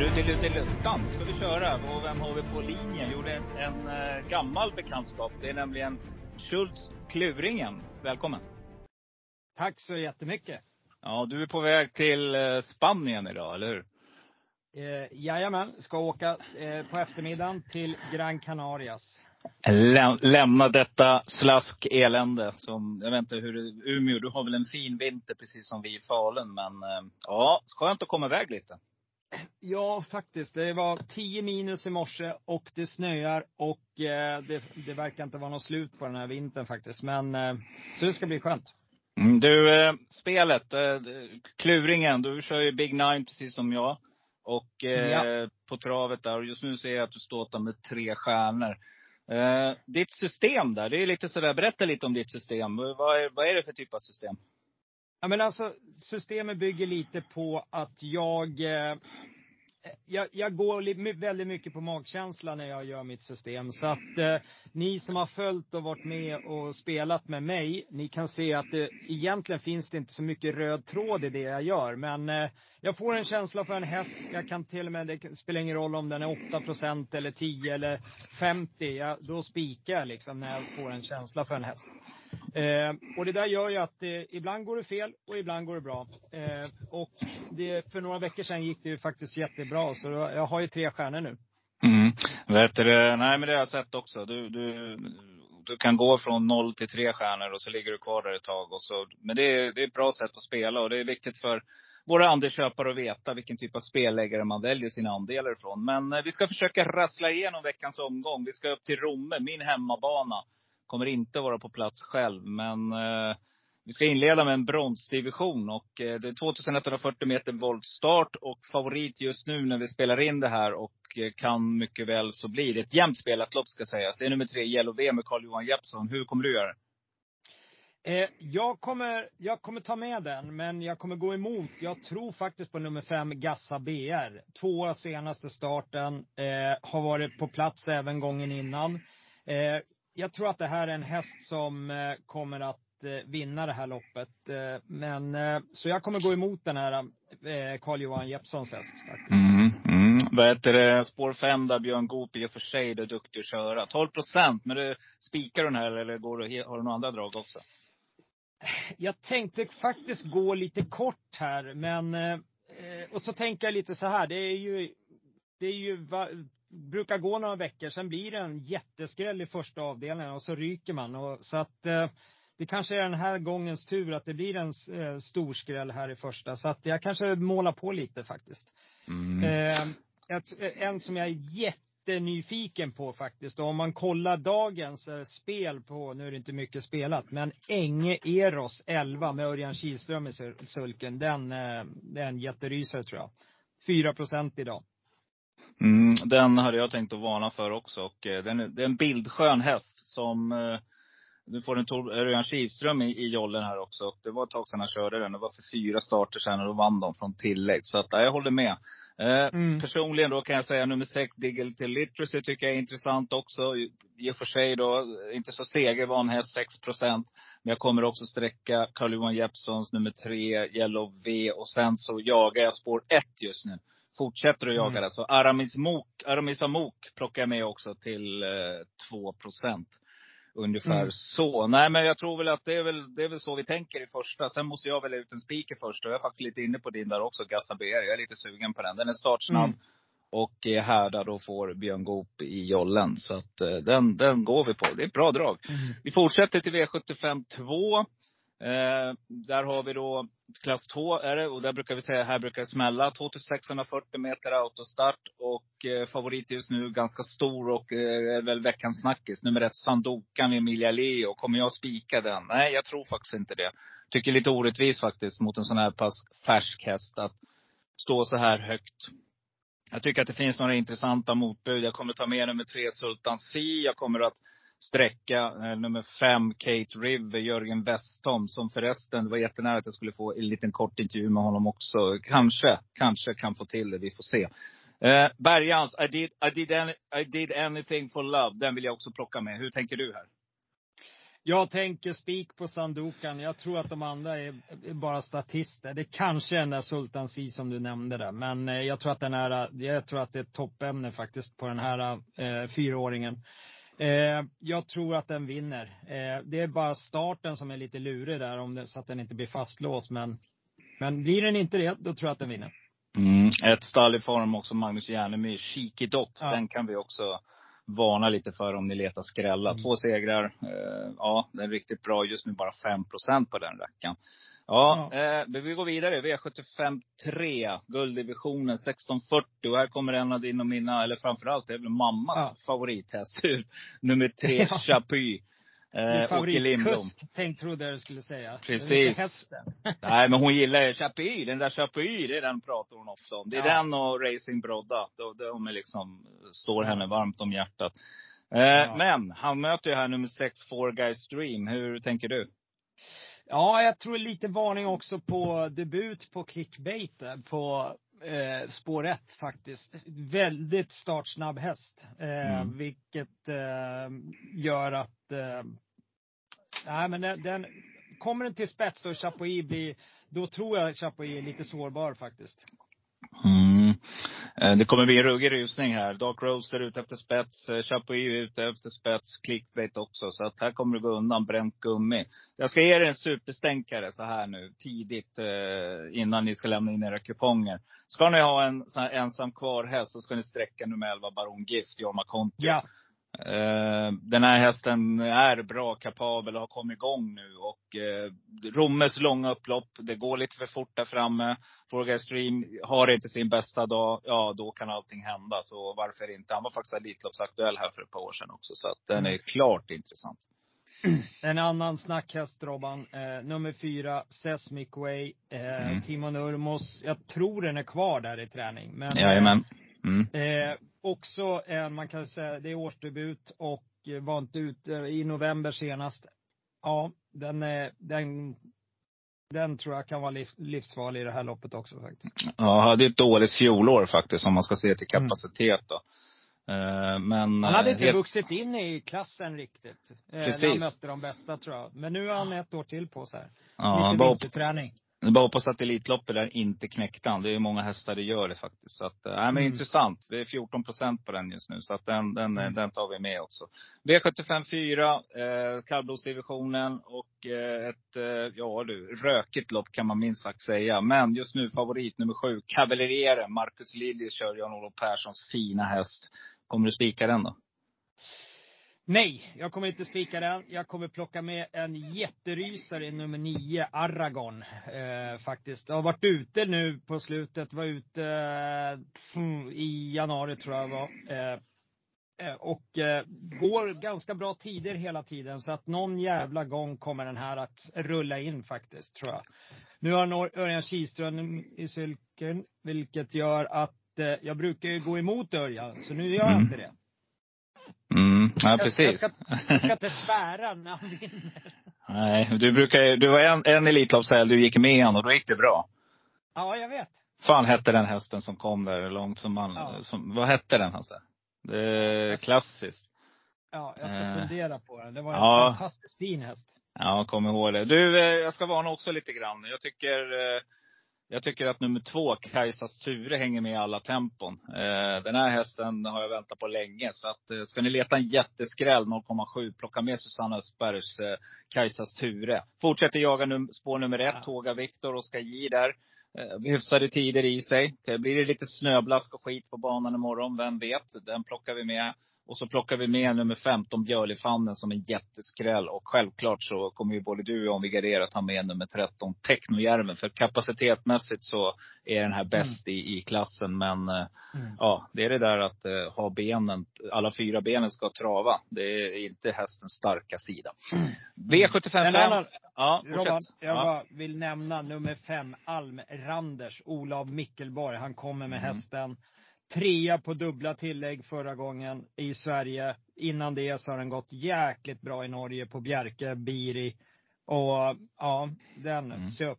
Trudelutteluttan ska vi köra. Och vem har vi på linjen? Är en, en uh, gammal bekantskap. Det är nämligen Schultz Kluringen. Välkommen. Tack så jättemycket. Ja, du är på väg till uh, Spanien idag, eller hur? Eh, jajamän, ska åka eh, på eftermiddagen till Gran Canarias. Läm lämna detta slask elände. Som, jag vet inte hur det, Umeå, du har väl en fin vinter precis som vi i Falun. Men eh, ja, skönt att komma iväg lite. Ja, faktiskt. Det var 10 minus i morse och det snöar och eh, det, det, verkar inte vara något slut på den här vintern faktiskt. Men eh, så det ska bli skönt. Mm, du, eh, spelet, kluringen. Du kör ju Big Nine precis som jag. Och ja. på travet där. Och just nu ser jag att du står med tre stjärnor. Ditt system där, det är lite sådär, berätta lite om ditt system. Vad är, vad är det för typ av system? Ja, men alltså, systemet bygger lite på att jag, eh, jag, jag går väldigt mycket på magkänsla när jag gör mitt system. Så att eh, ni som har följt och varit med och spelat med mig, ni kan se att det egentligen finns det inte så mycket röd tråd i det jag gör. Men eh, jag får en känsla för en häst. Jag kan till och med, det spelar ingen roll om den är 8 procent eller 10 eller 50. Jag, då spikar jag liksom när jag får en känsla för en häst. Eh, och det där gör ju att eh, ibland går det fel och ibland går det bra. Eh, och det, för några veckor sedan gick det ju faktiskt jättebra. Så jag har ju tre stjärnor nu. Mm. Vet du, nej men det har jag sett också. Du, du, du kan gå från noll till tre stjärnor och så ligger du kvar där ett tag. Och så, men det är, det är ett bra sätt att spela och det är viktigt för våra andelsköpare att veta vilken typ av spelläggare man väljer sina andelar ifrån. Men eh, vi ska försöka rassla igenom veckans omgång. Vi ska upp till Romme, min hemmabana. Kommer inte vara på plats själv, men eh, vi ska inleda med en bronsdivision. Och eh, det är 2140 meter voltstart och favorit just nu när vi spelar in det här och eh, kan mycket väl så bli. Det är ett jämnt spelat lopp ska sägas. Det är nummer tre, Yellow V med Carl-Johan Jeppsson. Hur kommer du göra? Eh, jag, kommer, jag kommer ta med den, men jag kommer gå emot. Jag tror faktiskt på nummer fem, Gassa BR. Tvåa senaste starten, eh, har varit på plats även gången innan. Eh, jag tror att det här är en häst som eh, kommer att eh, vinna det här loppet. Eh, men, så jag kommer gå emot den här Carl-Johan Jeppssons häst faktiskt. Mm, mm. Vad heter det, spår 5 där Björn Goop i och för sig är duktig att köra. 12 procent, men du, spikar den här eller går du, har du några andra drag också? Jag tänkte faktiskt gå lite kort här, men och så tänker jag lite så här, det är ju, det är ju brukar gå några veckor, sen blir det en jätteskräll i första avdelningen och så ryker man. Och, så att eh, det kanske är den här gångens tur att det blir en eh, stor skräll här i första. Så att jag kanske målar på lite faktiskt. Mm. Eh, ett, en som jag är jättenyfiken på faktiskt. Och om man kollar dagens eh, spel på, nu är det inte mycket spelat, men Enge Eros 11 med Örjan Kihlström i sulken. Den, eh, det är en jätterysare tror jag. 4 procent idag. Mm, den hade jag tänkt att varna för också. Och, eh, den, det är en bildskön häst som eh, nu får en Örjan Kihlström i, i jollen här också. Det var ett tag sedan han körde den. Det var för fyra starter sedan och då vann de från tillägg. Så att, ja, jag håller med. Eh, mm. Personligen då kan jag säga nummer sex, Digital Literacy, tycker jag är intressant också. I och för sig då, inte så segervan häst, 6 procent. Men jag kommer också sträcka Carl-Johan Jeppssons nummer tre, Yellow V. Och sen så jagar jag spår ett just nu fortsätter att jaga mm. det. Så Aramis, Mok, Aramis Amok plockar jag med också till eh, 2 procent. Ungefär mm. så. Nej men jag tror väl att det är väl, det är väl så vi tänker i första. Sen måste jag välja ut en speaker först. Och jag är faktiskt lite inne på din där också, Gassa BR. Jag är lite sugen på den. Den är startsnabb. Mm. Och är härdad och får Björn Goop i jollen. Så att eh, den, den går vi på. Det är ett bra drag. Mm. Vi fortsätter till V75 2. Eh, där har vi då klass 2 är det. Och där brukar vi säga, här brukar det smälla. 2640 meter autostart. Och eh, favorit just nu, ganska stor och eh, är väl veckans snackis. Nummer ett, Sandokan Emilia Leo. Kommer jag spika den? Nej, jag tror faktiskt inte det. Tycker lite orättvist faktiskt mot en sån här pass färsk häst att stå så här högt. Jag tycker att det finns några intressanta motbud. Jag kommer ta med nummer tre Sultan Si. Jag kommer att sträcka eh, nummer fem Kate River, Jörgen Westholm. Som förresten, det var jättenära att jag skulle få en liten kort intervju med honom också. Kanske, kanske kan få till det. Vi får se. Eh, Bergans, I did, I, did any, I did anything for love. Den vill jag också plocka med. Hur tänker du här? Jag tänker spik på Sandokan. Jag tror att de andra är bara statister. Det kanske är den där Sultan Si som du nämnde där. Men eh, jag tror att den här, jag tror att det är ett toppämne faktiskt på den här eh, fyraåringen. Eh, jag tror att den vinner. Eh, det är bara starten som är lite lurig där om det, så att den inte blir fastlåst. Men, men blir den inte det, då tror jag att den vinner. Mm, ett stall i form också, Magnus Järnemyr, Cheeky Dock. Ja. Den kan vi också varna lite för om ni letar skrälla. Mm. Två segrar. Eh, ja, den är riktigt bra. Just nu bara 5% på den rackaren. Ja, ja. Eh, vi går vidare. V75 3, gulddivisionen 1640. Och här kommer en av dina och mina, eller framförallt, det är väl mammas ja. favorithäst. Nummer tre, ja. Chapuis. Eh, Åke Lindblom. Tänk trodde jag du skulle säga. Precis. Nej, men hon gillar ju Chapuis. Den där Chapuis, det är den pratar hon ofta om. Det är ja. den och Racing Brodda. De är liksom, står henne varmt om hjärtat. Eh, ja. Men han möter ju här nummer sex, Four Guys Dream. Hur tänker du? Ja, jag tror lite varning också på debut på clickbait på eh, spår 1 faktiskt. Väldigt startsnabb häst. Eh, mm. Vilket eh, gör att, eh, nej men den, den, kommer den till spets och Chapuis blir, då tror jag Chapuis är lite sårbar faktiskt. Mm. Det kommer bli en ruggig rusning här. Dark Rose är ute efter spets. Eh, Chapuis är ute efter spets. Clickbait också. Så att här kommer det gå undan bränt gummi. Jag ska ge er en superstänkare så här nu tidigt eh, innan ni ska lämna in era kuponger. Ska ni ha en sån här ensam kvar häst, så ska ni sträcka nummer 11 Baron Gift, Jorma Kontio. Ja. Uh, den här hästen är bra kapabel och har kommit igång nu. Och uh, Rommes långa upplopp, det går lite för fort där framme. Forga Stream har inte sin bästa dag, ja då kan allting hända. Så varför inte? Han var faktiskt Elitloppsaktuell här för ett par år sedan också. Så att den är klart intressant. En annan snackhäst Robban, eh, nummer fyra, Sesmic Way, eh, mm. Timo Nurmos. Jag tror den är kvar där i träning. Men, Jajamän. Mm. Eh, också en, man kan säga, det är årsdebut och var inte ute i november senast. Ja, den, den, den tror jag kan vara liv, livsfarlig i det här loppet också faktiskt. Ja, hade ett dåligt fjolår faktiskt om man ska se till mm. kapacitet då. Men, han hade inte helt... vuxit in i klassen riktigt. Precis. När han mötte de bästa tror jag. Men nu har han ett år till på sig. Ja, Lite vinterträning. Jag bara hoppas att Elitloppet där inte knäckte han. Det är många hästar det gör det faktiskt. Så att, äh, men mm. intressant. Det är 14 procent på den just nu. Så att den, den, mm. den tar vi med också. V75 4, eh, kallblodsdivisionen och eh, ett, eh, ja du, rökigt lopp kan man minst sagt säga. Men just nu favorit nummer sju, Cavaliere. Marcus Liljes kör Jan-Olof Perssons fina häst. Kommer du spika den då? Nej, jag kommer inte spika den. Jag kommer plocka med en jätterysare i nummer nio, Aragon. Eh, faktiskt. Jag har varit ute nu på slutet. Var ute eh, i januari tror jag var. Eh, eh, och eh, går ganska bra tider hela tiden. Så att någon jävla gång kommer den här att rulla in faktiskt, tror jag. Nu har Örjan Kihlström i sulken, vilket gör att eh, jag brukar ju gå emot Örjan. Så nu gör jag mm. inte det. Mm, ja, precis. Jag ska, jag ska inte svära när han vinner. Nej, du brukar du var en, en Elitloppshelg, du gick med han och då gick det bra. Ja, jag vet. fan hette den hästen som kom där långt som man, ja. som, vad hette den Hasse? Det är klassiskt. Ja, jag ska eh. fundera på den. Det var en ja. fantastiskt fin häst. Ja, kom ihåg det. Du, eh, jag ska varna också lite grann. Jag tycker eh, jag tycker att nummer två, Kajsas Ture, hänger med i alla tempon. Eh, den här hästen har jag väntat på länge. Så att, eh, ska ni leta en jätteskräll, 0,7, plocka med Susanna Östbergs eh, Kajsas Ture. Fortsätter jaga num spår nummer ett, ja. Tåga Viktor, Oskar J där. Eh, hyfsade tider i sig. Det blir det lite snöblask och skit på banan imorgon, vem vet? Den plockar vi med. Och så plockar vi med nummer 15, Björlifannen, som en jätteskräll. Och självklart så kommer ju både du och jag, om vi att ha med nummer 13, Technojärven. För kapacitetmässigt så är den här bäst mm. i, i klassen. Men eh, mm. ja, det är det där att uh, ha benen, alla fyra benen ska trava. Det är inte hästens starka sida. Mm. V75 5. Ja, Robban, jag ja. vill nämna nummer 5, Alm Randers, Olav Mickelborg. Han kommer med mm. hästen trea på dubbla tillägg förra gången i Sverige. Innan det så har den gått jäkligt bra i Norge på Bjerke, Biri. Och ja, den, mm. se upp.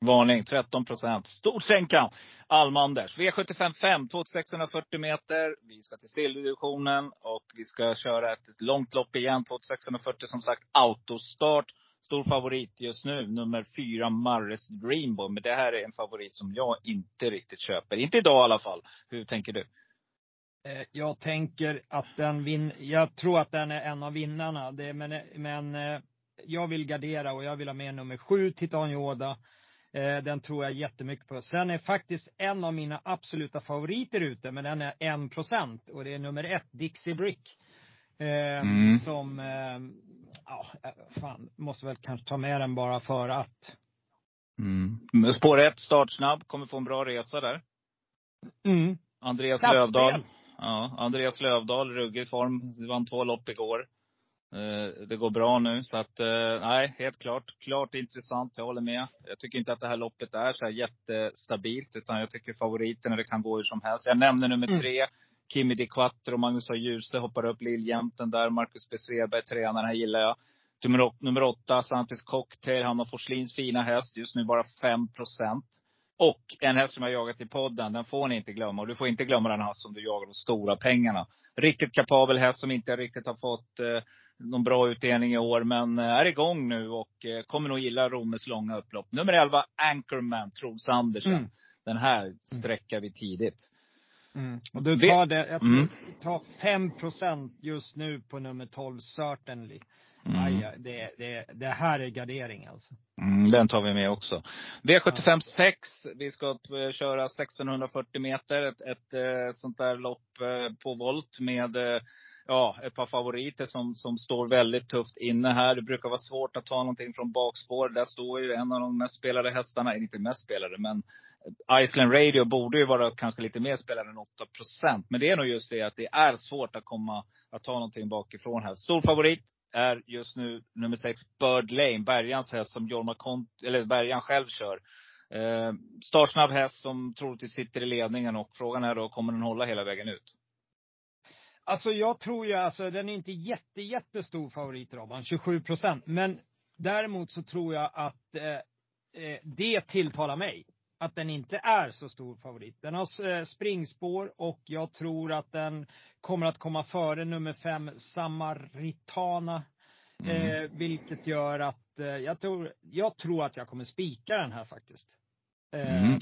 Varning 13 procent. Storsänkan. Alma-Anders. V75 5, 2640 meter. Vi ska till silverdivisionen och vi ska köra ett långt lopp igen. 2640 som sagt autostart. Stor favorit just nu, nummer fyra, Marres Dreamboy. Men det här är en favorit som jag inte riktigt köper. Inte idag i alla fall. Hur tänker du? Eh, jag tänker att den vin Jag tror att den är en av vinnarna. Det, men, men eh, jag vill gardera och jag vill ha med nummer sju, Titan Yoda. Eh, den tror jag jättemycket på. Sen är faktiskt en av mina absoluta favoriter ute, men den är en procent. Och det är nummer ett, Dixie Brick. Mm. Som, ja, fan, måste väl kanske ta med den bara för att. Mm. Spår ett, startsnabb, kommer få en bra resa där. Mm. Andreas Lövdahl. Ja, Andreas Lövdahl, ruggig form. Vann två lopp igår. Eh, det går bra nu. Så att, eh, nej, helt klart. Klart intressant. Jag håller med. Jag tycker inte att det här loppet är så här jättestabilt. Utan jag tycker favoriterna, det kan gå hur som helst. Jag nämner nummer mm. tre. Kimi Di Quattro, Magnus A. Djuse hoppar upp Liljämten där. Marcus B. Svedberg, tränaren här gillar jag. Nummer, nummer åtta, Santis Cocktail. Han har Forslins fina häst. Just nu bara 5 procent. Och en häst som jag jagat i podden, den får ni inte glömma. Och du får inte glömma den häst som du jagar de stora pengarna. Riktigt kapabel häst som inte riktigt har fått eh, någon bra utdelning i år. Men eh, är igång nu och eh, kommer nog gilla Romes långa upplopp. Nummer 11, Anchorman, Troels Andersen. Mm. Den här sträckar vi tidigt. Mm. Och du tar det, jag mm. tar 5 procent just nu på nummer 12, Certainly. Mm. Aj, det, det, det här är gardering alltså. Mm, den tar vi med också. V75 6. Vi ska eh, köra 1640 meter. Ett, ett, ett eh, sånt där lopp eh, på volt med ja, ett par favoriter som, som står väldigt tufft inne här. Det brukar vara svårt att ta någonting från bakspår. Där står ju en av de mest spelade hästarna, inte mest spelade, men Iceland Radio borde ju vara kanske lite mer spelad än 8 procent. Men det är nog just det att det är svårt att komma, att ta någonting bakifrån här. Stor favorit är just nu nummer sex, Bird Lane, Bergans häst som Jorma Kont, eller Bergan själv kör. Eh, startsnabb häst som troligtvis sitter i ledningen och frågan är då, kommer den hålla hela vägen ut? Alltså jag tror ju, alltså den är inte jätte, jättestor favorit Robban, 27 procent. Men däremot så tror jag att eh, eh, det tilltalar mig. Att den inte är så stor favorit. Den har eh, springspår och jag tror att den kommer att komma före nummer fem, Samaritana. Mm. Eh, vilket gör att eh, jag, tror, jag tror att jag kommer spika den här faktiskt. Mm.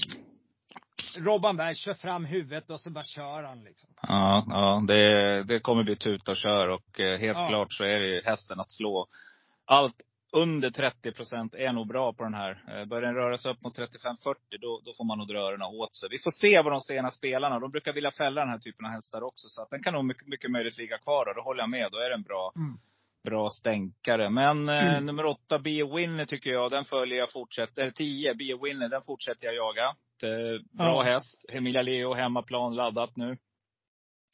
Robban Berg kör fram huvudet och så bara kör han liksom. Ja, ja det, det kommer bli tuta och kör och eh, helt ja. klart så är det ju hästen att slå. Allt under 30 procent är nog bra på den här. Eh, börjar den röra sig upp mot 35-40 då, då får man nog dra öronen åt sig. Vi får se vad de sena spelarna, de brukar vilja fälla den här typen av hästar också. Så att den kan nog mycket, mycket möjligt ligga kvar och då håller jag med. Då är den bra. Mm bra stänkare. Men eh, mm. nummer åtta, Be Winner tycker jag, den följer jag fortsätter. Eller tio, Be Winner, den fortsätter jag jaga. Eh, bra ja. häst. Emilia Leo, hemmaplan, laddat nu.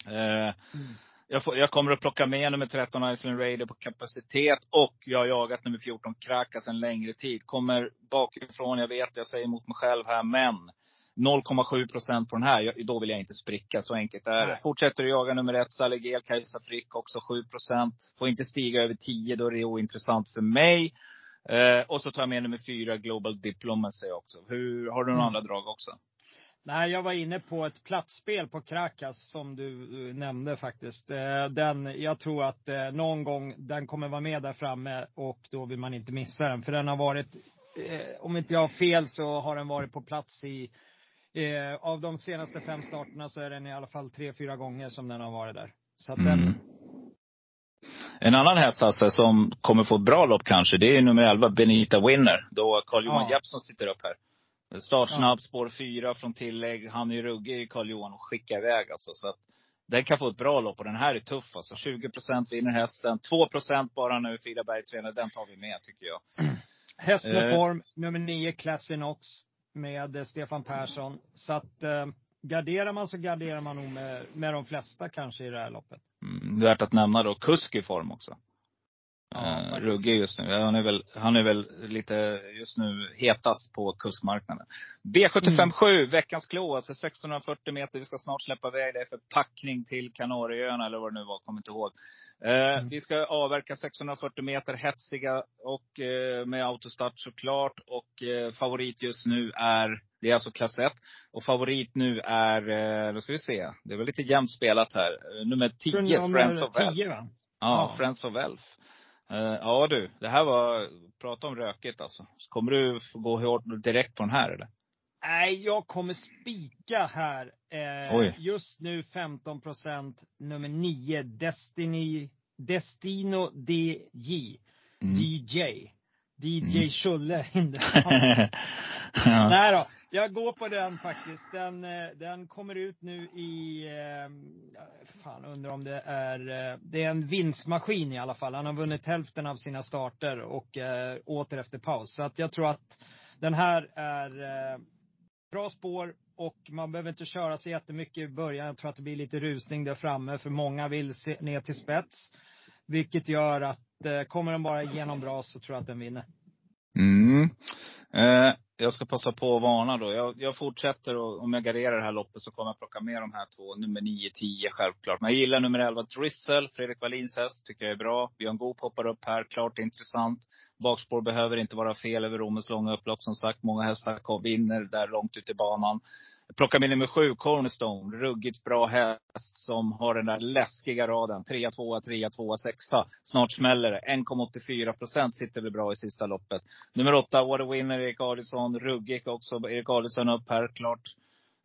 Eh, mm. jag, får, jag, kommer att plocka med nummer 13, Iceland Raider, på kapacitet. Och jag har jagat nummer 14, Krakas, en längre tid. Kommer bakifrån, jag vet, jag säger emot mig själv här, men 0,7 procent på den här, då vill jag inte spricka. Så enkelt är det. Fortsätter att jaga nummer ett, Salegel, Kajsa Frick, också 7 procent. Får inte stiga över 10, då är det ointressant för mig. Eh, och så tar jag med nummer fyra, Global Diplomacy också. Hur, har du några mm. andra drag också? Nej, jag var inne på ett platsspel på Krakas som du nämnde faktiskt. Eh, den, jag tror att eh, någon gång den kommer vara med där framme och då vill man inte missa den. För den har varit, eh, om inte jag har fel så har den varit på plats i Eh, av de senaste fem starterna så är den i alla fall tre, fyra gånger som den har varit där. Så att mm. den... En annan häst alltså, som kommer få ett bra lopp kanske, det är nummer 11, Benita Winner. Då Carl-Johan ja. Jeppsson sitter upp här. Startsnabb, ja. spår fyra från tillägg. Han är ruggig, Carl-Johan, och skickar iväg alltså. Så att den kan få ett bra lopp och den här är tuff alltså. 20 procent vinner hästen. 2 procent bara nu, Frida Berg. Den tar vi med tycker jag. Häst med eh. form, nummer 9, Classinox med Stefan Persson. Så att eh, garderar man så garderar man nog med, med de flesta kanske i det här loppet. Mm, värt att nämna då kusk i form också. Ja, uh, ruggig just nu. Han är, väl, han är väl lite just nu hetast på kuskmarknaden. V75 7, veckans klo. Alltså 1640 meter. Vi ska snart släppa iväg det för packning till Kanarieöarna eller vad det nu var. Kommer inte ihåg. Uh, mm. Vi ska avverka 640 meter hetsiga och uh, med autostart såklart. Och favorit just nu är, det är alltså klass 1. Och favorit nu är, då ska vi se. Det är väl lite jämnt spelat här. Nummer 10, Friends of Wealth. Ja, ja, Friends of. Uh, ja du, det här var, prata om rökigt alltså. Kommer du få gå hårt direkt på den här eller? Nej, jag kommer spika här. Eh, just nu 15 procent, nummer 9, Destiny, Destino DJ. Mm. DJ. DJ mm. Schulle ja. Nej då, jag går på den faktiskt. Den, eh, den kommer ut nu i, eh, fan undrar om det är, eh, det är en vinstmaskin i alla fall. Han har vunnit hälften av sina starter och eh, åter efter paus. Så att jag tror att den här är eh, bra spår och man behöver inte köra så jättemycket i början. Jag tror att det blir lite rusning där framme för många vill se ner till spets. Vilket gör att eh, kommer den bara igenom bra så tror jag att den vinner. Mm. Eh, jag ska passa på att varna då. Jag, jag fortsätter och om jag garderar det här loppet så kommer jag plocka med de här två. Nummer 9, 10 självklart. Men jag gillar nummer 11, Drizzle. Fredrik Wallins häst. Tycker jag är bra. Björn Goop hoppar upp här. Klart intressant. Bakspår behöver inte vara fel över Romes långa upplopp. Som sagt, många hästar vinner där långt ut i banan. Plocka med nummer sju, Cornerstone. Ruggigt bra häst som har den där läskiga raden. 3 2 3 2 6 Snart smäller det. 1,84 procent sitter väl bra i sista loppet. Nummer åtta, What a Winner, Erik Adielsson. Ruggig också. Erik Adielsson upp här, klart.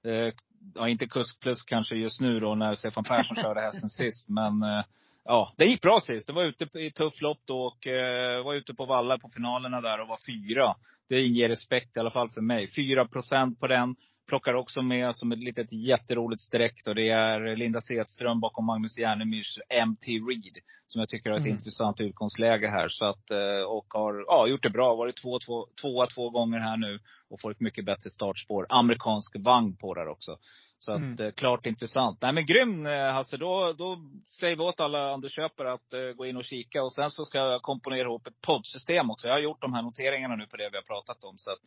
Eh, ja, inte kusk plus kanske just nu då när Stefan Persson körde hästen sist. Men eh, ja, det gick bra sist. Det var ute i tuff lopp då och eh, var ute på Valla på finalerna där och var fyra. Det inger respekt i alla fall för mig. Fyra procent på den. Plockar också med som ett litet jätteroligt streck då. Det är Linda Sedström bakom Magnus Järnemyrs MT Reed. Som jag tycker har ett mm. intressant utgångsläge här. Så att, eh, och har ja, gjort det bra. Varit två, två, tvåa två gånger här nu. Och får ett mycket bättre startspår. Amerikansk vagn på där också. Så att, mm. Eh, klart intressant. Nej men grym eh, Hasse. Då, då säger vi åt alla andelsköpare att uh, gå in och kika. Och sen så ska jag komponera ihop ett poddsystem också. Jag har gjort de här noteringarna nu på det vi har pratat om. Så att,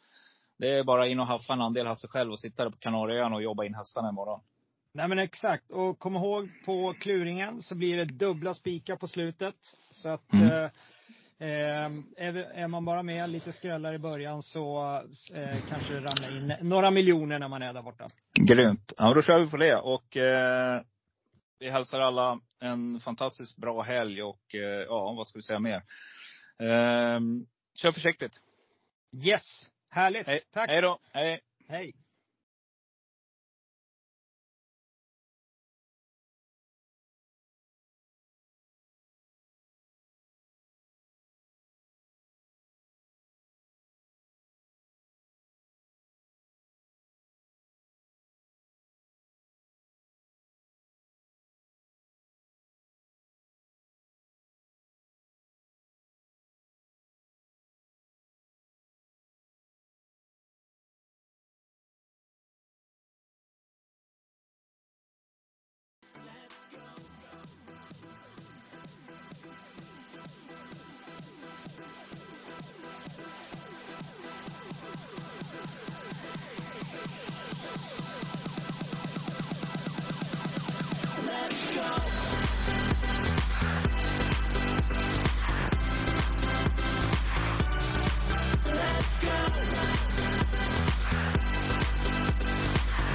det är bara in och haffa en andel Hasse själv och sitta där på Kanarieöarna och jobba in hästarna imorgon. Nej men exakt. Och kom ihåg på kluringen så blir det dubbla spikar på slutet. Så att mm. eh, är, är, man bara med lite skrällar i början så eh, kanske det ramlar in några miljoner när man är där borta. Grymt. Ja, då kör vi på det. Och eh, vi hälsar alla en fantastiskt bra helg och eh, ja, vad ska vi säga mer? Eh, kör försiktigt. Yes. Härligt. Hej. Tack. Hej då. Hej. Hej.